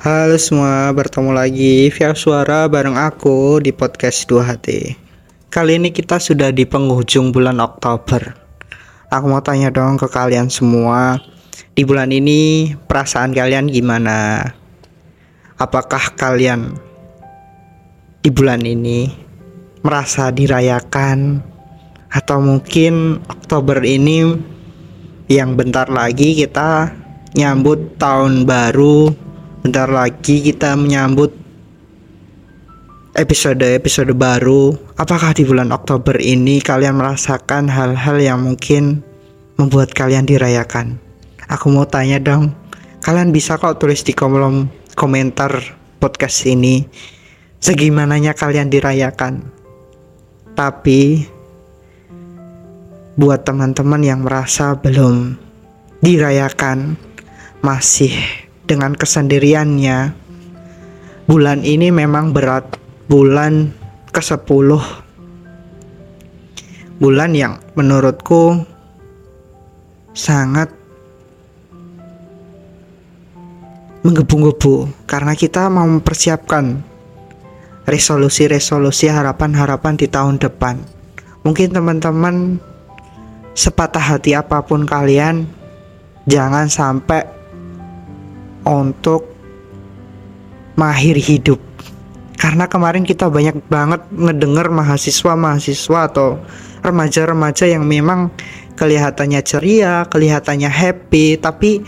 Halo semua, bertemu lagi via suara bareng aku di podcast Dua Hati. Kali ini kita sudah di penghujung bulan Oktober. Aku mau tanya dong ke kalian semua, di bulan ini perasaan kalian gimana? Apakah kalian di bulan ini merasa dirayakan atau mungkin Oktober ini yang bentar lagi kita nyambut tahun baru Bentar lagi kita menyambut episode-episode baru. Apakah di bulan Oktober ini kalian merasakan hal-hal yang mungkin membuat kalian dirayakan? Aku mau tanya dong. Kalian bisa kok tulis di kolom komentar podcast ini segimananya kalian dirayakan. Tapi buat teman-teman yang merasa belum dirayakan masih dengan kesendiriannya. Bulan ini memang berat, bulan ke-10. Bulan yang menurutku sangat menggebu-gebu karena kita mau mempersiapkan resolusi-resolusi harapan-harapan di tahun depan. Mungkin teman-teman sepatah hati apa pun kalian jangan sampai untuk mengakhiri hidup karena kemarin kita banyak banget ngedenger mahasiswa-mahasiswa atau remaja-remaja yang memang kelihatannya ceria, kelihatannya happy, tapi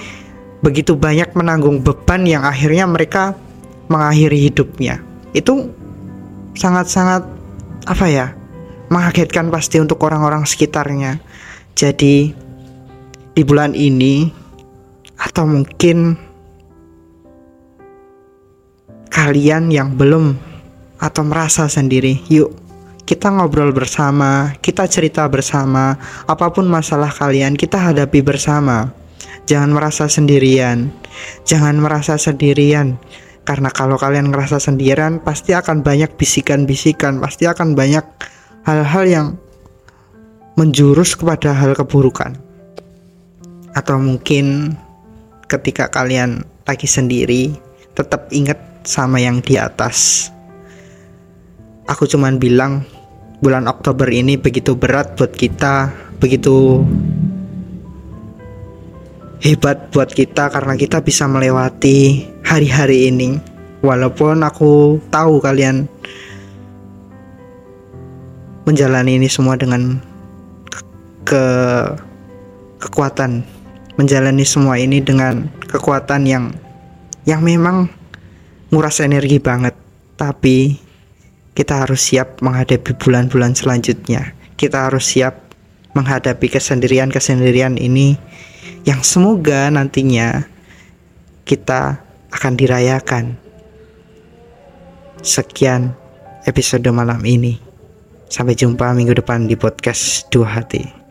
begitu banyak menanggung beban yang akhirnya mereka mengakhiri hidupnya. Itu sangat-sangat apa ya? mengagetkan pasti untuk orang-orang sekitarnya. Jadi di bulan ini atau mungkin kalian yang belum atau merasa sendiri, yuk kita ngobrol bersama, kita cerita bersama, apa pun masalah kalian kita hadapi bersama. Jangan merasa sendirian. Jangan merasa sendirian. Karena kalau kalian ngerasa sendirian, pasti akan banyak bisikan-bisikan, pasti akan banyak hal-hal yang menjurus kepada hal keburukan. Atau mungkin ketika kalian lagi sendiri, tetap ingat sama yang di atas. Aku cuman bilang bulan Oktober ini begitu berat buat kita, begitu hebat buat kita karena kita bisa melewati hari-hari ini. Walaupun aku tahu kalian menjalani ini semua dengan ke kekuatan, menjalani semua ini dengan kekuatan yang yang memang nguras energi banget. Tapi kita harus siap menghadapi bulan-bulan selanjutnya. Kita harus siap menghadapi kesendirian-kesendirian ini yang semoga nantinya kita akan dirayakan. Sekian episode malam ini. Sampai jumpa minggu depan di podcast dua hati